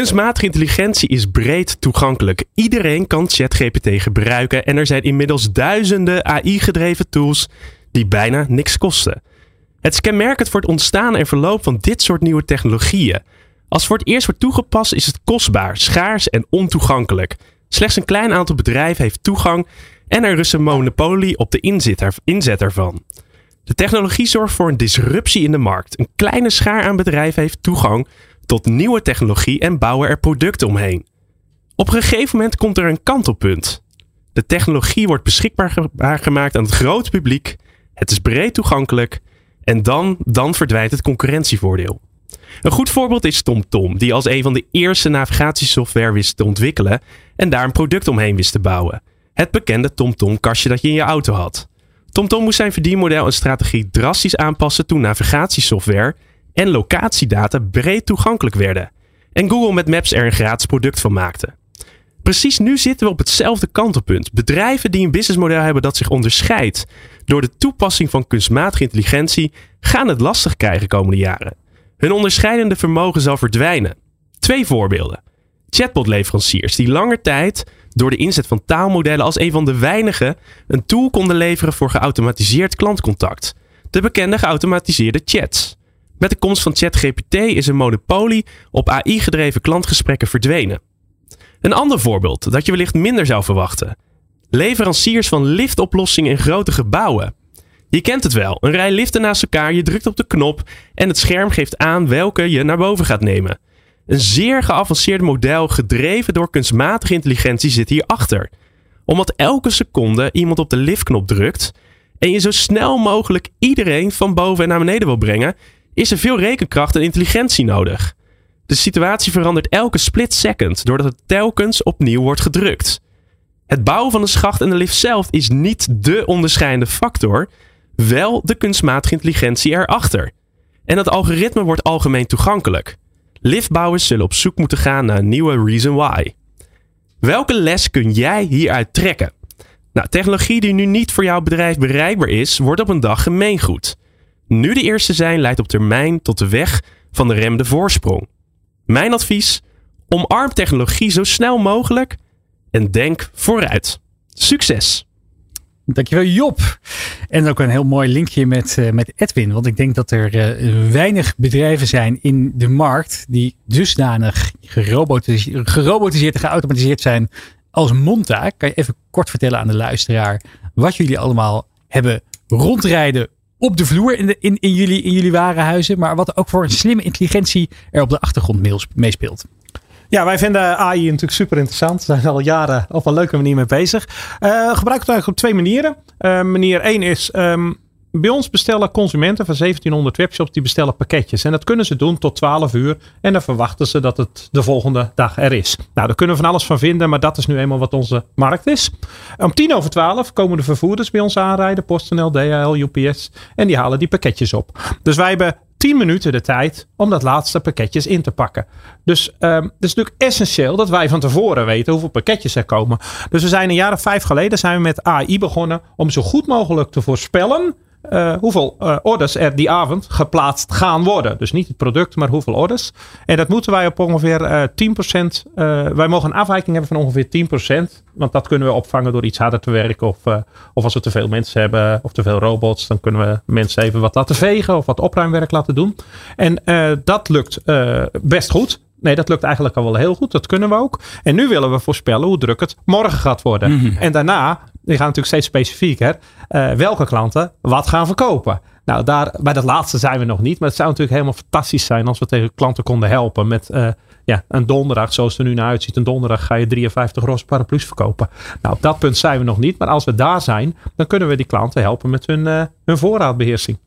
Kunstmatige intelligentie is breed toegankelijk. Iedereen kan ChatGPT gebruiken en er zijn inmiddels duizenden AI-gedreven tools die bijna niks kosten. Het is kenmerkend voor het ontstaan en verloop van dit soort nieuwe technologieën. Als voor het eerst wordt toegepast is het kostbaar, schaars en ontoegankelijk. Slechts een klein aantal bedrijven heeft toegang en er is een monopolie op de inzet ervan. De technologie zorgt voor een disruptie in de markt. Een kleine schaar aan bedrijven heeft toegang tot nieuwe technologie en bouwen er producten omheen. Op een gegeven moment komt er een kantelpunt. De technologie wordt beschikbaar gemaakt aan het grote publiek. Het is breed toegankelijk. En dan, dan verdwijnt het concurrentievoordeel. Een goed voorbeeld is TomTom, die als een van de eerste navigatiesoftware wist te ontwikkelen en daar een product omheen wist te bouwen. Het bekende TomTom-kastje dat je in je auto had. TomTom moest zijn verdienmodel en strategie drastisch aanpassen toen navigatiesoftware en locatiedata breed toegankelijk werden. En Google met Maps er een gratis product van maakte. Precies nu zitten we op hetzelfde kantelpunt. Bedrijven die een businessmodel hebben dat zich onderscheidt door de toepassing van kunstmatige intelligentie gaan het lastig krijgen komende jaren. Hun onderscheidende vermogen zal verdwijnen. Twee voorbeelden. Chatbot-leveranciers die langer tijd door de inzet van taalmodellen als een van de weinigen een tool konden leveren voor geautomatiseerd klantcontact. De bekende geautomatiseerde chats. Met de komst van ChatGPT is een monopolie op AI-gedreven klantgesprekken verdwenen. Een ander voorbeeld dat je wellicht minder zou verwachten. Leveranciers van liftoplossingen in grote gebouwen. Je kent het wel, een rij liften naast elkaar, je drukt op de knop en het scherm geeft aan welke je naar boven gaat nemen. Een zeer geavanceerd model gedreven door kunstmatige intelligentie zit hierachter. Omdat elke seconde iemand op de liftknop drukt en je zo snel mogelijk iedereen van boven naar beneden wil brengen, is er veel rekenkracht en intelligentie nodig. De situatie verandert elke split second doordat het telkens opnieuw wordt gedrukt. Het bouwen van de schacht en de lift zelf is niet de onderscheidende factor, wel de kunstmatige intelligentie erachter. En dat algoritme wordt algemeen toegankelijk. Liftbouwers zullen op zoek moeten gaan naar een nieuwe reason why. Welke les kun jij hieruit trekken? Nou, technologie die nu niet voor jouw bedrijf bereikbaar is, wordt op een dag gemeengoed. Nu de eerste zijn leidt op termijn tot de weg van de remde voorsprong. Mijn advies: omarm technologie zo snel mogelijk en denk vooruit. Succes! Dankjewel Job. En ook een heel mooi linkje met, uh, met Edwin. Want ik denk dat er uh, weinig bedrijven zijn in de markt die dusdanig gerobotiseerd, gerobotiseerd en geautomatiseerd zijn als Monta. Kan je even kort vertellen aan de luisteraar wat jullie allemaal hebben rondrijden op de vloer in, de, in, in, jullie, in jullie warenhuizen. Maar wat ook voor een slimme intelligentie er op de achtergrond meespeelt. Ja, wij vinden AI natuurlijk super interessant. We zijn al jaren op een leuke manier mee bezig. Uh, gebruik het eigenlijk op twee manieren. Uh, manier één is um, bij ons bestellen consumenten van 1700 webshops die bestellen pakketjes. En dat kunnen ze doen tot 12 uur. En dan verwachten ze dat het de volgende dag er is. Nou, daar kunnen we van alles van vinden, maar dat is nu eenmaal wat onze markt is. Om tien over 12 komen de vervoerders bij ons aanrijden. PostNL, DHL, UPS. En die halen die pakketjes op. Dus wij hebben 10 minuten de tijd om dat laatste pakketjes in te pakken. Dus um, het is natuurlijk essentieel dat wij van tevoren weten hoeveel pakketjes er komen. Dus we zijn een jaar of vijf geleden zijn we met AI begonnen om zo goed mogelijk te voorspellen uh, hoeveel uh, orders er die avond geplaatst gaan worden. Dus niet het product, maar hoeveel orders. En dat moeten wij op ongeveer uh, eh, 10%. wij mogen een afwijking hebben van ongeveer 10%. Want dat kunnen we opvangen door iets harder te werken. Of, of als we te veel mensen hebben of te veel robots, dan kunnen we mensen even wat laten vegen of wat opruimwerk laten doen. En dat lukt best goed. Nee, dat lukt eigenlijk al wel heel goed. Dat kunnen we ook. En nu willen we voorspellen hoe druk het morgen gaat worden. Mm -hmm. En daarna die gaan natuurlijk steeds specifieker. Uh, welke klanten wat gaan verkopen. Nou, daar, bij dat laatste zijn we nog niet. Maar het zou natuurlijk helemaal fantastisch zijn als we tegen klanten konden helpen met uh, ja, een donderdag, zoals het er nu naar uitziet. Een donderdag ga je 53 roze paraplu's verkopen. Nou, op dat punt zijn we nog niet. Maar als we daar zijn, dan kunnen we die klanten helpen met hun, uh, hun voorraadbeheersing.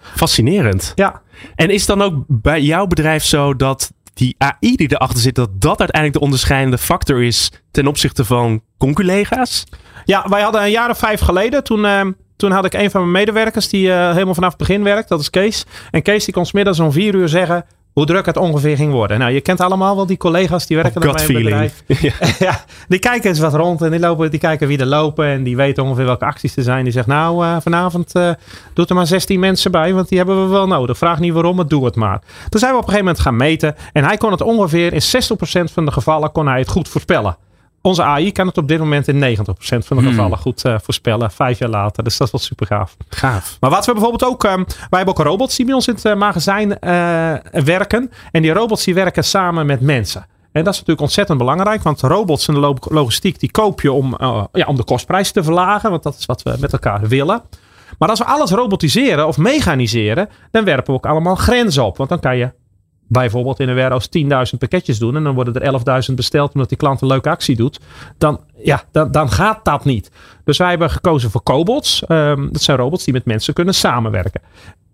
Fascinerend. Ja. En is dan ook bij jouw bedrijf zo dat die AI die erachter zit, dat dat uiteindelijk de onderscheidende factor is ten opzichte van conculega's? Ja, wij hadden een jaar of vijf geleden, toen, uh, toen had ik een van mijn medewerkers die uh, helemaal vanaf het begin werkt, dat is Kees. En Kees die kon smiddags om vier uur zeggen, hoe druk het ongeveer ging worden. Nou, je kent allemaal wel die collega's die werken bij een bedrijf. Ja. ja. die kijken eens wat rond en die, lopen, die kijken wie er lopen en die weten ongeveer welke acties er zijn. Die zegt, nou, uh, vanavond uh, doet er maar 16 mensen bij, want die hebben we wel nodig. Vraag niet waarom, maar doe het maar. Toen zijn we op een gegeven moment gaan meten en hij kon het ongeveer in 60% van de gevallen kon hij het goed voorspellen. Onze AI kan het op dit moment in 90% van de gevallen goed uh, voorspellen. Vijf jaar later. Dus dat is wel super gaaf. Gaaf. Maar wat we bijvoorbeeld ook. Um, wij hebben ook robots die bij ons in het uh, magazijn uh, werken. En die robots die werken samen met mensen. En dat is natuurlijk ontzettend belangrijk. Want robots in de logistiek die koop je om, ja, om de kostprijs te verlagen. Want dat is wat we met elkaar willen. Maar als we alles robotiseren of mechaniseren. Dan werpen we ook allemaal grenzen op. Want dan kan je bijvoorbeeld in een warehouse 10.000 pakketjes doen en dan worden er 11.000 besteld omdat die klant een leuke actie doet, dan, ja, dan, dan gaat dat niet. Dus wij hebben gekozen voor cobots. Um, dat zijn robots die met mensen kunnen samenwerken.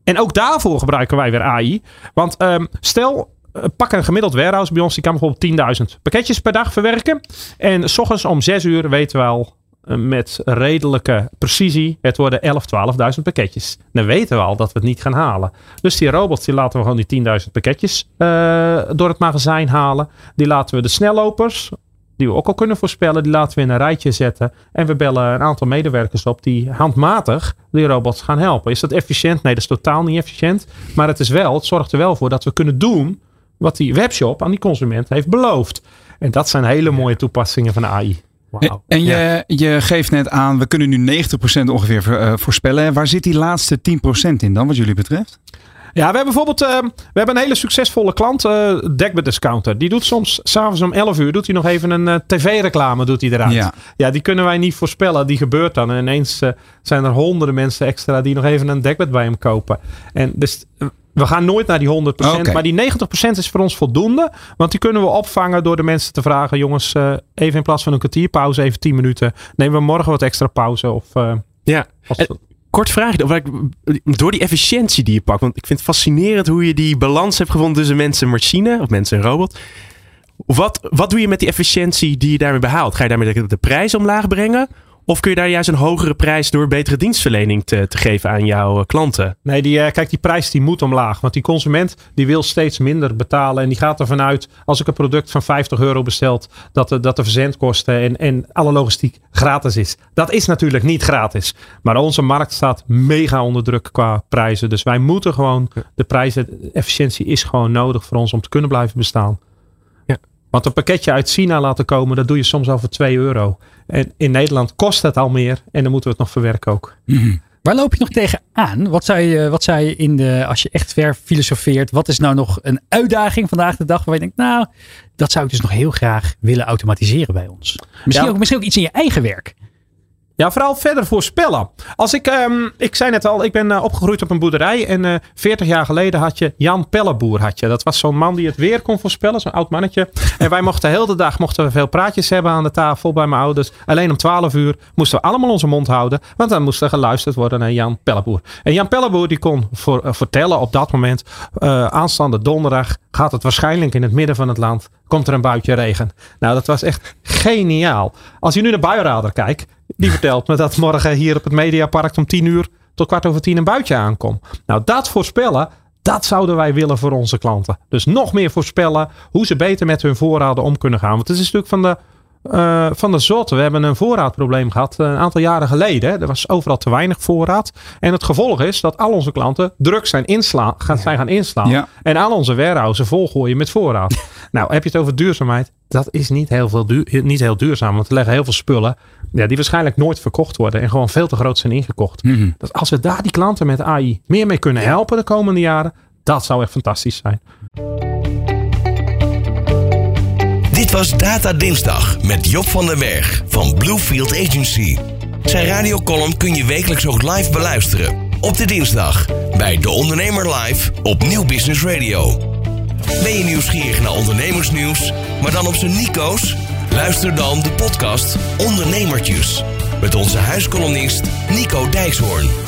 En ook daarvoor gebruiken wij weer AI. Want um, stel, pak een gemiddeld warehouse bij ons, die kan bijvoorbeeld 10.000 pakketjes per dag verwerken. En s ochtends om 6 uur weten we al met redelijke precisie. Het worden 11, 12.000 pakketjes. Dan weten we al dat we het niet gaan halen. Dus die robots die laten we gewoon die 10.000 pakketjes uh, door het magazijn halen. Die laten we de snellopers, die we ook al kunnen voorspellen, die laten we in een rijtje zetten. En we bellen een aantal medewerkers op die handmatig die robots gaan helpen. Is dat efficiënt? Nee, dat is totaal niet efficiënt. Maar het is wel, het zorgt er wel voor dat we kunnen doen wat die webshop aan die consument heeft beloofd. En dat zijn hele mooie toepassingen van AI. Wow. En je, je geeft net aan, we kunnen nu 90% ongeveer uh, voorspellen. Waar zit die laatste 10% in dan, wat jullie betreft? Ja, we hebben bijvoorbeeld uh, we hebben een hele succesvolle klant, uh, Discounter. Die doet soms s'avonds om 11 uur doet hij nog even een uh, tv-reclame doet hij eruit. Ja. ja, die kunnen wij niet voorspellen. Die gebeurt dan. En ineens zijn er honderden mensen extra die nog even een dekbed bij hem kopen. En dus we gaan nooit naar die 100%. Okay. Maar die 90% is voor ons voldoende. Want die kunnen we opvangen door de mensen te vragen: jongens, uh, even in plaats van een kwartier pauze, even 10 minuten. Nemen we morgen wat extra pauze. Of, uh, ja. En, kort vraag. Door die efficiëntie die je pakt. Want ik vind het fascinerend hoe je die balans hebt gevonden tussen mensen en machine. Of mensen en robot. Wat, wat doe je met die efficiëntie die je daarmee behaalt? Ga je daarmee de, de prijs omlaag brengen? Of kun je daar juist een hogere prijs door betere dienstverlening te, te geven aan jouw klanten? Nee, die, uh, kijk, die prijs die moet omlaag. Want die consument die wil steeds minder betalen. En die gaat ervan uit, als ik een product van 50 euro besteld, dat de, dat de verzendkosten en, en alle logistiek gratis is. Dat is natuurlijk niet gratis. Maar onze markt staat mega onder druk qua prijzen. Dus wij moeten gewoon, de prijzen, efficiëntie is gewoon nodig voor ons om te kunnen blijven bestaan. Want een pakketje uit China laten komen, dat doe je soms al voor 2 euro. En in Nederland kost het al meer en dan moeten we het nog verwerken ook. Mm-hmm. Waar loop je nog tegenaan? Wat zou je, wat zou je in de, als je echt ver filosofeert, wat is nou nog een uitdaging vandaag de dag waar je denkt, nou, dat zou ik dus nog heel graag willen automatiseren bij ons? Misschien, ja. ook, misschien ook iets in je eigen werk. Ja, vooral verder voorspellen. Als ik, um, ik zei net al, ik ben uh, opgegroeid op een boerderij. En uh, 40 jaar geleden had je Jan Pelleboer. Had je. Dat was zo'n man die het weer kon voorspellen. Zo'n oud mannetje. En wij mochten de hele dag mochten we veel praatjes hebben aan de tafel bij mijn ouders. Alleen om 12 uur moesten we allemaal onze mond houden. Want dan moest er geluisterd worden naar Jan Pelleboer. En Jan Pelleboer die kon voor, uh, vertellen op dat moment. Aanstaande donderdag gaat het waarschijnlijk in het midden van het land. Komt er een buitje regen. Nou, dat was echt geniaal. Als je nu naar Buienradar kijkt. Die vertelt me dat morgen hier op het Mediapark om 10 uur tot kwart over tien een buitje aankomt. Nou, dat voorspellen, dat zouden wij willen voor onze klanten. Dus nog meer voorspellen hoe ze beter met hun voorraden om kunnen gaan. Want het is natuurlijk van de, uh, van de zotte. We hebben een voorraadprobleem gehad uh, een aantal jaren geleden. Er was overal te weinig voorraad. En het gevolg is dat al onze klanten druk zijn, inslaan, gaan, zijn gaan inslaan. Ja. En al onze warehousen volgooien met voorraad. nou, heb je het over duurzaamheid? Dat is niet heel, veel duur, niet heel duurzaam. Want er leggen heel veel spullen ja, die waarschijnlijk nooit verkocht worden. En gewoon veel te groot zijn ingekocht. Mm -hmm. Dus als we daar die klanten met AI meer mee kunnen helpen de komende jaren. Dat zou echt fantastisch zijn. Dit was Data Dinsdag met Job van den Berg van Bluefield Agency. Zijn radiocolumn kun je wekelijks ook live beluisteren. Op de dinsdag bij De Ondernemer Live op Nieuw Business Radio. Ben je nieuwsgierig naar ondernemersnieuws, maar dan op zijn Nico's? Luister dan de podcast Ondernemertjes. Met onze huiskolonist Nico Dijkshoorn.